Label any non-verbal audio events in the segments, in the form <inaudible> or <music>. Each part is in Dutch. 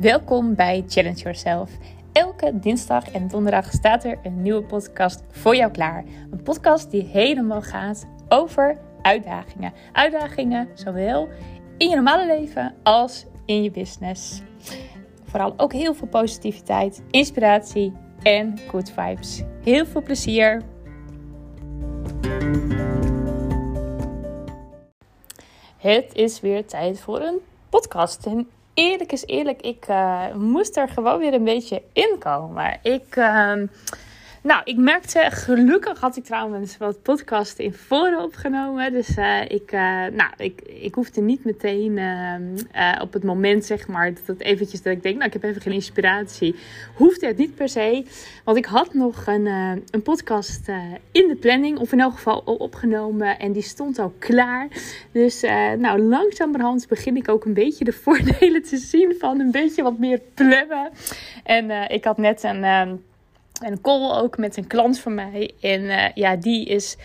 Welkom bij Challenge Yourself. Elke dinsdag en donderdag staat er een nieuwe podcast voor jou klaar. Een podcast die helemaal gaat over uitdagingen. Uitdagingen zowel in je normale leven als in je business. Vooral ook heel veel positiviteit, inspiratie en good vibes. Heel veel plezier. Het is weer tijd voor een podcast. Eerlijk is eerlijk, ik uh, moest er gewoon weer een beetje in komen. Ik, uh, nou, ik merkte, gelukkig had ik trouwens wat podcasten in voren opgenomen. Dus uh, ik, uh, nou, ik, ik hoefde niet meteen uh, op het moment, zeg maar, dat eventjes dat ik denk, nou, ik heb even geen inspiratie. Hoefde het niet per se. Want ik had nog een, een podcast in de planning, of in elk geval al opgenomen. En die stond al klaar. Dus, nou, langzamerhand begin ik ook een beetje de <laughs> voordelen te zien van een beetje wat meer plannen. En ik had net een een call ook met een klant van mij. En uh, ja, die is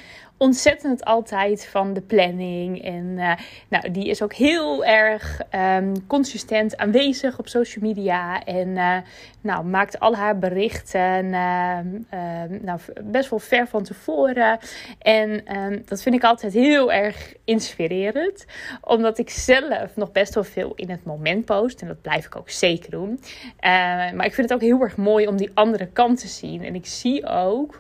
ontzettend altijd van de planning. En uh, nou, die is ook heel erg um, consistent aanwezig op social media. En uh, nou, maakt al haar berichten uh, nou, best wel ver van tevoren. En dat vind ik altijd heel erg inspirerend. Omdat ik zelf nog best wel veel in het moment post. En dat blijf ik ook zeker doen. maar ik vind het ook heel erg mooi om die andere kant te zien. En ik zie ook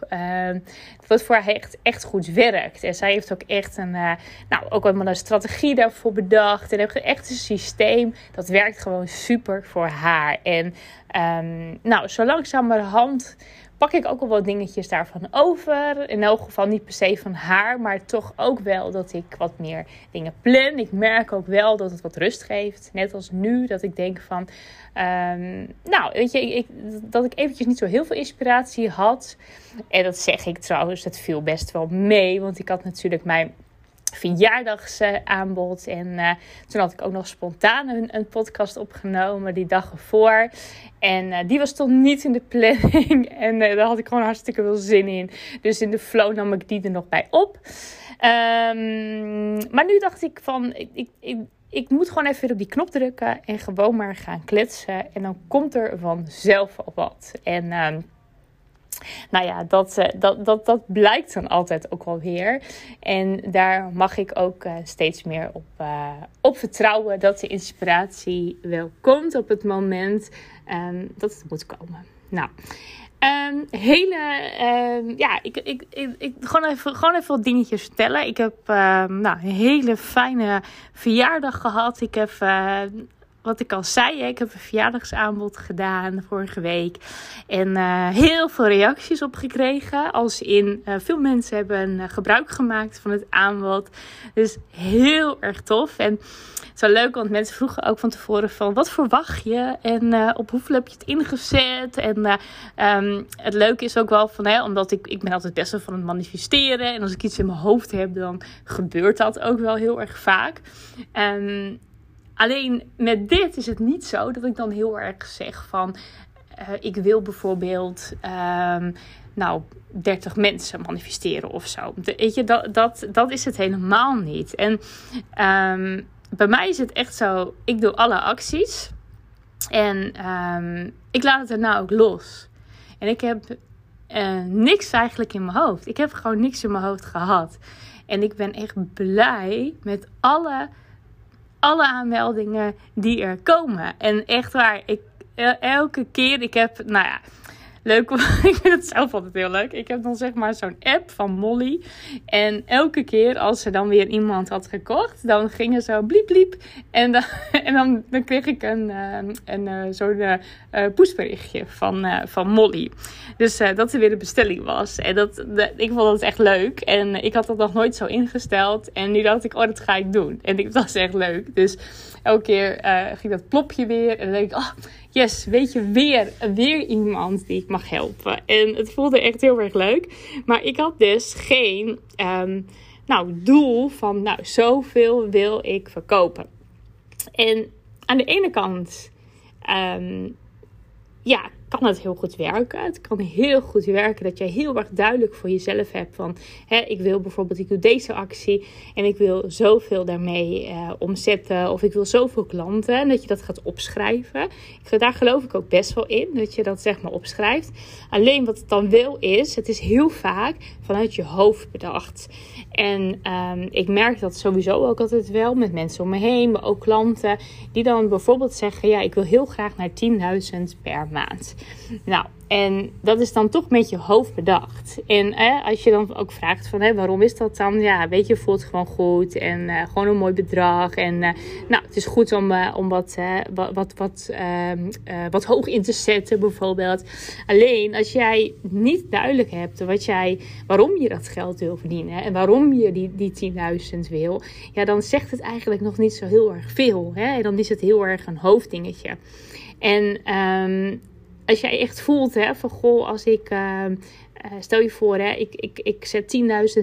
dat voor haar echt, echt goed werkt. En zij heeft ook echt een, uh, nou, ook een strategie daarvoor bedacht. En heeft echt een systeem dat werkt gewoon super voor haar. En um, nou, zo langzamerhand pak ik ook al wat dingetjes daarvan over. In elk geval niet per se van haar, maar toch ook wel dat ik wat meer dingen plan. Ik merk ook wel dat het wat rust geeft. Net als nu, dat ik denk van, um, nou, weet je, ik, dat ik eventjes niet zo heel veel inspiratie had. En dat zeg ik trouwens, het viel best wel mee, want ik had natuurlijk mijn verjaardagsaanbod. En uh, toen had ik ook nog spontaan een, een, podcast opgenomen die dag ervoor. En uh, die was toch niet in de planning. <laughs> En uh, daar had ik gewoon hartstikke veel zin in. Dus in de flow nam ik die er nog bij op. Um, maar nu dacht ik van, ik, ik, ik, ik moet gewoon even op die knop drukken en gewoon maar gaan kletsen. En dan komt er vanzelf al wat. En... Uh, nou ja, dat, eh, dat, dat, dat blijkt dan altijd ook wel weer. En daar mag ik ook uh, steeds meer op, uh, op vertrouwen dat de inspiratie wel komt op het moment um, dat het moet komen. Nou. Um, hele, uh, ja, ik, ik, ik, ik, gewoon, even, gewoon even wat dingetjes vertellen. Ik heb nou, een hele fijne verjaardag gehad. Ik heb wat ik al zei, ik heb een verjaardagsaanbod gedaan vorige week. En uh, heel veel reacties op gekregen. Als in uh, veel mensen hebben uh, gebruik gemaakt van het aanbod. Dus heel erg tof. En het is wel leuk, want mensen vroegen ook van tevoren van wat verwacht je? En op hoeveel heb je het ingezet? En um, het leuke is ook wel van, hè, omdat ik, ik ben altijd best wel van het manifesteren. En als ik iets in mijn hoofd heb, dan gebeurt dat ook wel heel erg vaak. Um, Alleen met dit is het niet zo dat ik dan heel erg zeg van uh, ik wil bijvoorbeeld um, nou 30 mensen manifesteren of zo. Weet je, dat, dat, dat is het helemaal niet. En um, bij mij is het echt zo, ik doe alle acties en um, ik laat het nou ook los. En ik heb uh, niks eigenlijk in mijn hoofd. Ik heb gewoon niks in mijn hoofd gehad. En ik ben echt blij met alle alle aanmeldingen die er komen. En echt waar, ik, elke keer, ik heb, nou ja, leuk. <laughs> ik vind het zelf altijd heel leuk. Ik heb dan zeg maar zo'n app van Molly. En elke keer als er dan weer iemand had gekocht, dan ging er zo bliep bliep. En dan, <laughs> en dan, kreeg ik een, uh, een uh, zo'n uh, poesberichtje van, van Molly. Dus dat er weer een bestelling was. En dat, ik vond dat echt leuk. En ik had dat nog nooit zo ingesteld. En nu dacht ik, oh, dat ga ik doen. En ik, <laughs> dat is echt leuk. Dus elke keer ging dat plopje weer. En dan denk ik, oh yes, weet je, weer, weer iemand die ik mag helpen. En het voelde echt heel erg leuk. Maar ik had dus geen um, nou, doel van, nou, zoveel wil ik verkopen. En aan de ene kant, um, ja, kan het heel goed werken. Het kan heel goed werken dat jij heel erg duidelijk voor jezelf hebt van, hè, ik wil bijvoorbeeld, ik doe deze actie en ik wil zoveel daarmee uh, omzetten of ik wil zoveel klanten en dat je dat gaat opschrijven. Ik, daar geloof ik ook best wel in, dat je dat zeg maar opschrijft. Alleen wat het dan wel is, het is heel vaak vanuit je hoofd bedacht. En um, ik merk dat sowieso ook altijd wel met mensen om me heen, maar ook klanten, die dan bijvoorbeeld zeggen: Ja, ik wil heel graag naar 10.000 per maand. Nou, en dat is dan toch met je hoofd bedacht. En als je dan ook vraagt van waarom is dat dan? Ja, weet je, voelt gewoon goed en uh, gewoon een mooi bedrag. En uh, nou, het is goed om, uh, om wat, wat, wat, ehm, wat hoog in te zetten bijvoorbeeld. Alleen als jij niet duidelijk hebt wat jij, waarom je dat geld wil verdienen en waarom je die, die 10.000 wil, ja, dan zegt het eigenlijk nog niet zo heel erg veel. Hè? Dan is het heel erg een hoofddingetje. En um, als jij echt voelt hè, van goh, als ik. Uh, stel je voor, hè, ik, ik, ik zet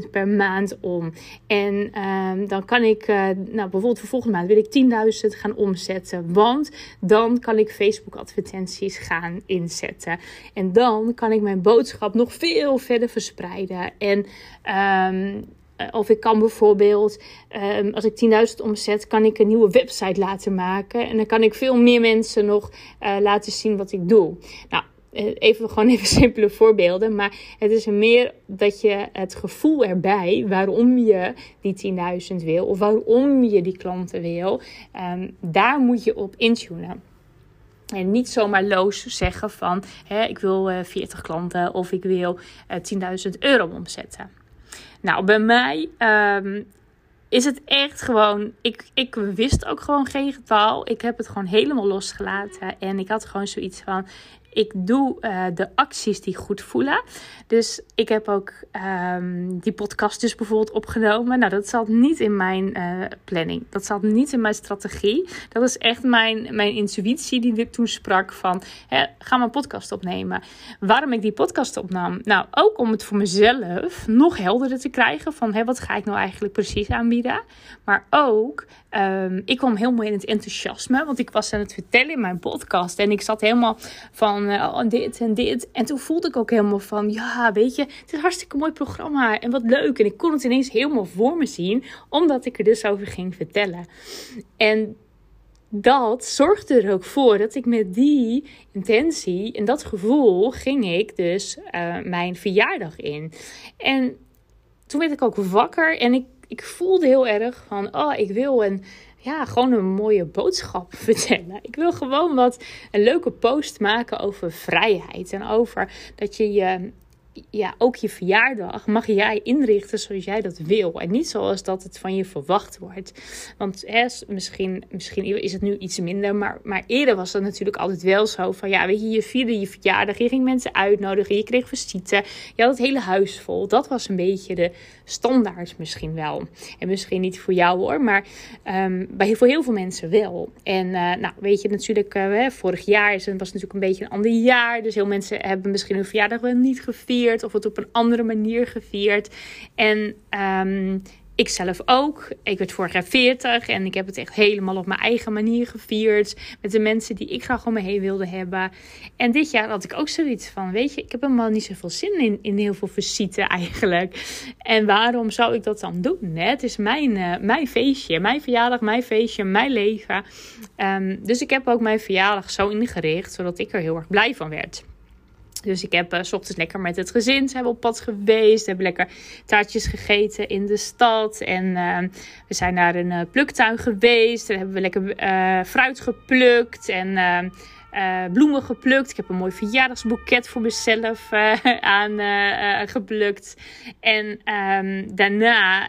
10.000 per maand om. En uh, dan kan ik, uh, nou bijvoorbeeld voor volgende maand wil ik 10.000 gaan omzetten. Want dan kan ik Facebook advertenties gaan inzetten. En dan kan ik mijn boodschap nog veel verder verspreiden. En um, eh, of ik kan bijvoorbeeld, ehm, als ik 10.000 omzet, kan ik een nieuwe website laten maken. En dan kan ik veel meer mensen nog uh, laten zien wat ik doe. Nou, eh, even gewoon <laughs> even simpele voorbeelden. Maar het is meer dat je het gevoel erbij waarom je die 10.000 wil. Of waarom je die klanten wil. Um, daar moet je op intunen. En niet zomaar loos zeggen van hè, ik wil uh, 40 klanten of ik wil uh, 10.000 euro omzetten. Nou, bij mij um, is het echt gewoon. Ik, ik wist ook gewoon geen getal. Ik heb het gewoon helemaal losgelaten. En ik had gewoon zoiets van: ik doe uh, de acties die goed voelen. Dus ik heb ook um, die podcast dus bijvoorbeeld opgenomen. Nou, dat zat niet in mijn uh, planning. Dat zat niet in mijn strategie. Dat is echt mijn, mijn intuïtie die dit toen sprak van... Hè, ga mijn podcast opnemen. Waarom ik die podcast opnam? Nou, ook om het voor mezelf nog helderder te krijgen... van hè, wat ga ik nou eigenlijk precies aanbieden? Maar ook, um, ik kwam helemaal in het enthousiasme. Want ik was aan het vertellen in mijn podcast. En ik zat helemaal van van uh, dit en dit. En toen voelde ik ook helemaal van, ja, weet je, het is een hartstikke mooi programma en wat leuk. En ik kon het ineens helemaal voor me zien, omdat ik er dus over ging vertellen. En dat zorgde er ook voor dat ik met die intentie en dat gevoel ging ik dus uh, mijn verjaardag in. En toen werd ik ook wakker en ik, ik voelde heel erg van, oh, ik wil een ja, gewoon een mooie boodschap <laughs> vertellen. Ik wil gewoon wat een leuke post maken over vrijheid en over dat je je ja, ook je verjaardag mag jij inrichten zoals jij dat wil. En niet zoals dat het van je verwacht wordt. Want hè, misschien, misschien is het nu iets minder. Maar, maar eerder was dat natuurlijk altijd wel zo. Van ja, weet je, je vierde je verjaardag. Je ging mensen uitnodigen. Je kreeg visite. Je had het hele huis vol. Dat was een beetje de standaard misschien wel. En misschien niet voor jou hoor. Maar um, bij, voor heel veel mensen wel. En uh, nou, weet je natuurlijk, uh, vorig jaar is, was natuurlijk een beetje een ander jaar. Dus heel mensen hebben misschien hun verjaardag wel niet gevierd of het op een andere manier gevierd. En um, ik zelf ook. Ik werd vorig jaar 40 en ik heb het echt helemaal op mijn eigen manier gevierd. Met de mensen die ik graag om me heen wilde hebben. En dit jaar had ik ook zoiets van: Weet je, ik heb helemaal niet zoveel zin in, in heel veel visite eigenlijk. En waarom zou ik dat dan doen? Het is mijn, uh, mijn feestje, mijn verjaardag, mijn feestje, mijn leven. Um, dus ik heb ook mijn verjaardag zo ingericht zodat ik er heel erg blij van werd. Dus ik heb uh, ochtends lekker met het gezin zijn we op pad geweest. Hebben lekker taartjes gegeten in de stad. En uh, we zijn naar een uh, pluktuin geweest. Daar hebben we lekker fruit geplukt. En uh, bloemen geplukt. Ik heb een mooi verjaardagsboeket voor mezelf uh, <laughs> aan uh, geplukt. En um, daarna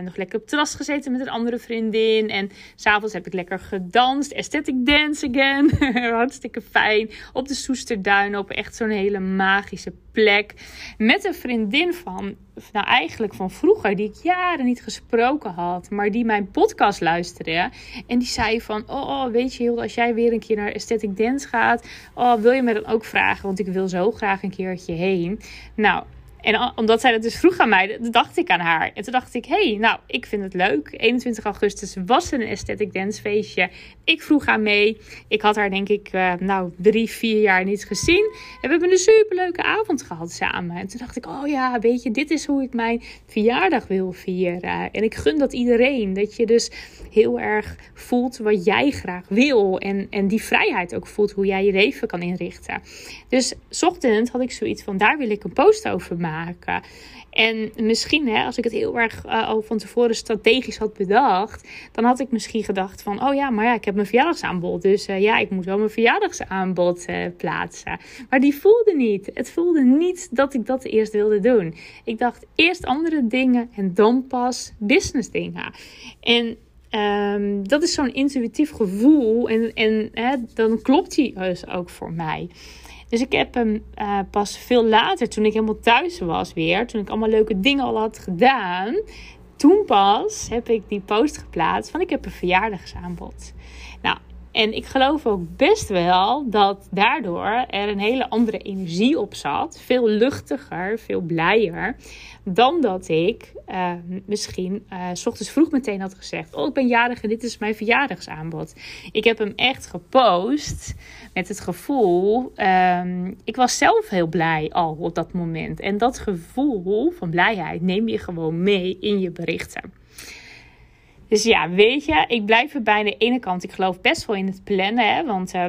nog lekker op terras gezeten met een andere vriendin. En s'avonds heb ik lekker gedanst. Aesthetic dance again. <laughs> Hartstikke fijn. Op de Soesterduin. Op echt zo'n hele magische plek. Met een vriendin van, nou eigenlijk van vroeger, die ik jaren niet gesproken had. Maar die mijn podcast luisterde. En die zei van, oh, oh weet je Hilde, als jij weer een keer naar Aesthetic Dance gaat. Oh, wil je me dan ook vragen? Want ik wil zo graag een keertje heen. Nou, En omdat zij dat dus vroeg aan mij, dacht ik aan haar. En toen dacht ik, hey, nou, ik vind het leuk. 21 augustus was een aesthetic dance feestje. Ik vroeg haar mee. Ik had haar denk ik, uh, nou, drie, vier jaar niet gezien. En we hebben een superleuke avond gehad samen. En toen dacht ik, oh ja, weet je, dit is hoe ik mijn verjaardag wil vieren. En ik gun dat iedereen. Dat je dus heel erg voelt wat jij graag wil. En, en die vrijheid ook voelt, hoe jij je leven kan inrichten. Dus ochtend had ik zoiets van, daar wil ik een post over maken. En misschien, hè, als ik het heel erg uh, al van tevoren strategisch had bedacht, dan had ik misschien gedacht van, oh ja, maar ja, ik heb mijn verjaardagsaanbod, dus uh, ja, ik moet wel mijn verjaardagsaanbod uh, plaatsen. Maar die voelde niet. Het voelde niet dat ik dat eerst wilde doen. Ik dacht eerst andere dingen en dan pas business dingen. En um, dat is zo'n intuïtief gevoel en, en hè, dan klopt die dus ook voor mij. Dus ik heb hem uh, pas veel later, toen ik helemaal thuis was weer, toen ik allemaal leuke dingen al had gedaan, toen pas heb ik die post geplaatst van ik heb een verjaardagsaanbod. Nou, en ik geloof ook best wel dat daardoor er een hele andere energie op zat. Veel luchtiger, veel blijer. Dan dat ik uh, misschien uh, s ochtends vroeg meteen had gezegd: Oh, ik ben jarig en dit is mijn verjaardagsaanbod. Ik heb hem echt gepost met het gevoel. Um, ik was zelf heel blij al op dat moment. En dat gevoel van blijheid neem je gewoon mee in je berichten. Dus ja, weet je, ik blijf er bij de ene kant. Ik geloof best wel in het plannen, hè, want uh,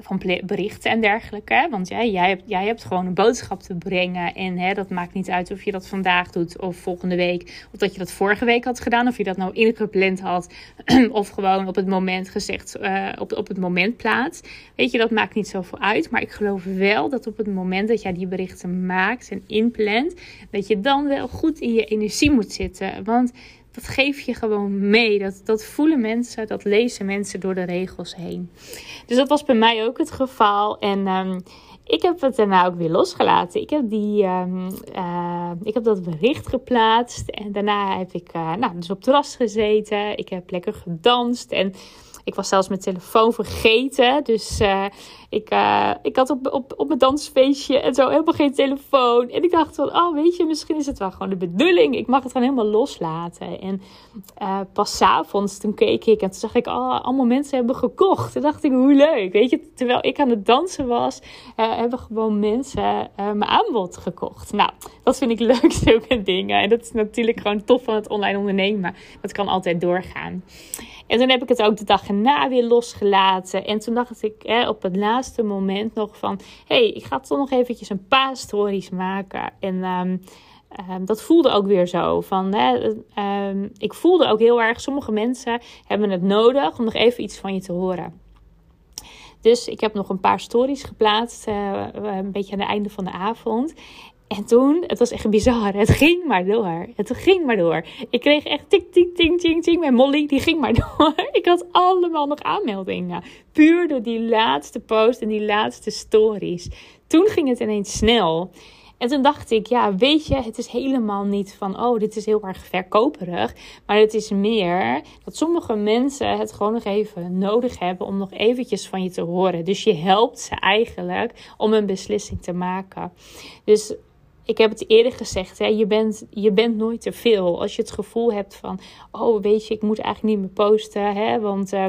van berichten en dergelijke. Want jij, hebt, jij hebt gewoon een boodschap te brengen. En hè, dat maakt niet uit of je dat vandaag doet of volgende week. Of dat je dat vorige week had gedaan. Of je dat nou ingepland had. <clears throat> of gewoon op het moment gezegd, uh, op, op het moment plaatst. Weet je, dat maakt niet zoveel uit. Maar ik geloof wel dat op het moment dat jij die berichten maakt en inplant. Dat je dan wel goed in je energie moet zitten. Want dat geef je gewoon mee. Dat, dat voelen mensen, dat lezen mensen door de regels heen. Dus dat was bij mij ook het geval. En um, ik heb het daarna ook weer losgelaten. Ik heb, die, um, uh, ik heb dat bericht geplaatst. En daarna heb ik uh, nou, dus op terras gezeten. Ik heb lekker gedanst. En ik was zelfs mijn telefoon vergeten. Dus uh, ik, uh, ik had op, op, op mijn dansfeestje en zo helemaal geen telefoon. En ik dacht van, oh weet je, misschien is het wel gewoon de bedoeling. Ik mag het gewoon helemaal loslaten. En uh, pas s'avonds, toen keek ik en toen zag ik, oh, allemaal mensen hebben gekocht. Toen dacht ik, hoe leuk. Weet je, terwijl ik aan het dansen was, hebben gewoon mensen mijn aanbod gekocht. Nou, dat vind ik <laughs> leuk, zulke dingen. En dat is natuurlijk gewoon tof van het online ondernemen. Dat kan altijd doorgaan. En toen heb ik het ook de dag erna weer losgelaten. En toen dacht ik op het laatste moment nog van... hey, ik ga toch nog eventjes een paar stories maken. En... Um, Um, dat voelde ook weer zo. Van, hè, um, ik voelde ook heel erg, sommige mensen hebben het nodig om nog even iets van je te horen. Dus ik heb nog een paar stories geplaatst, uh, een beetje aan het einde van de avond. En toen, het was echt bizar. Het ging maar door. Het ging maar door. Ik kreeg echt tik, tik, ting, ting, ting. Mijn Molly, die ging maar <laughs> door. Ik had allemaal nog aanmeldingen. Puur door die laatste post en die laatste stories. Toen ging het ineens snel. En toen dacht ik, ja, weet je, het is helemaal niet van, oh, dit is heel erg verkoperig. Maar het is meer dat sommige mensen het gewoon nog even nodig hebben om nog eventjes van je te horen. Dus je helpt ze eigenlijk om een beslissing te maken. Dus ik heb het eerder gezegd, hè, je, bent, je bent nooit te veel. Als je het gevoel hebt van, oh weet je, ik moet eigenlijk niet meer posten, hè, want uh,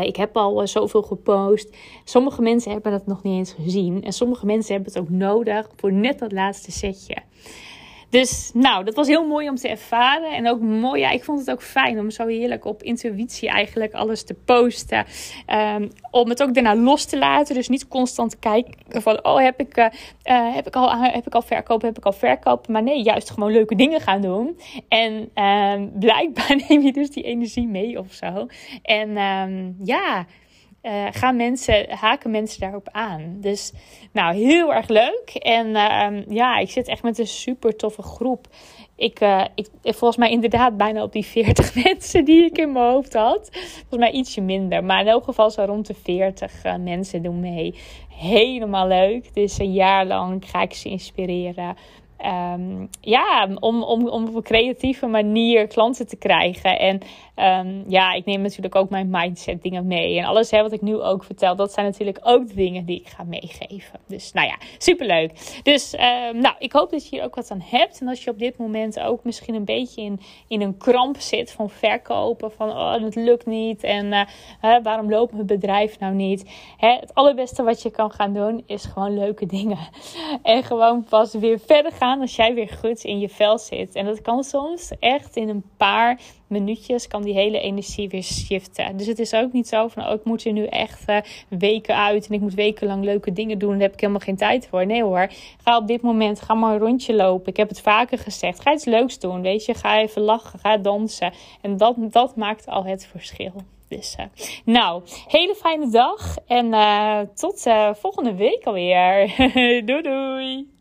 ik heb al uh, zoveel gepost. Sommige mensen hebben dat nog niet eens gezien. En sommige mensen hebben het ook nodig voor net dat laatste setje. Dus nou, dat was heel mooi om te ervaren. En ook mooi, ja, ik vond het ook fijn om zo heerlijk op intuïtie eigenlijk alles te posten. Um, om het ook daarna los te laten. Dus niet constant kijken van, oh, heb ik, uh, heb ik, al, heb ik al verkopen, heb ik al verkopen. Maar nee, juist gewoon leuke dingen gaan doen. En um, blijkbaar <laughs> neem je dus die energie mee of zo. En um, ja, uh, gaan mensen, haken mensen daarop aan. Dus nou, heel erg leuk. En uh, ja, ik zit echt met een super toffe groep. Ik, uh, ik, volgens mij inderdaad bijna op die 40 <laughs> mensen die ik in mijn hoofd had. Volgens mij ietsje minder. Maar in elk geval zo rond de 40 uh, mensen doen mee. Helemaal leuk. Dus een jaar lang ga ik ze inspireren. Um, ja, om, om, om op een creatieve manier klanten te krijgen. En ehm, ja, ik neem natuurlijk ook mijn mindset dingen mee. En alles hè, wat ik nu ook vertel, dat zijn natuurlijk ook de dingen die ik ga meegeven. Dus nou ja, superleuk. Dus um, nou, ik hoop dat je hier ook wat aan hebt. En als je op dit moment ook misschien een beetje in, in een kramp zit van verkopen. Van oh, het lukt niet. En hè, waarom loopt mijn bedrijf nou niet? Hè, het allerbeste wat je kan gaan doen is gewoon leuke dingen. <laughs> En gewoon pas weer verder als jij weer goed in je vel zit. En dat kan soms echt in een paar minuutjes kan die hele energie weer shiften. Dus het is ook niet zo van, oh, ik moet er nu echt uh, weken uit en ik moet wekenlang leuke dingen doen. Daar heb ik helemaal geen tijd voor. Nee hoor, ga op dit moment, ga maar een rondje lopen. Ik heb het vaker gezegd. Ga iets leuks doen, weet je. Ga even lachen, ga dansen. En dat, dat maakt al het verschil. Dus, uh, nou, hele fijne dag en uh, tot volgende week alweer. <laughs> doei doei!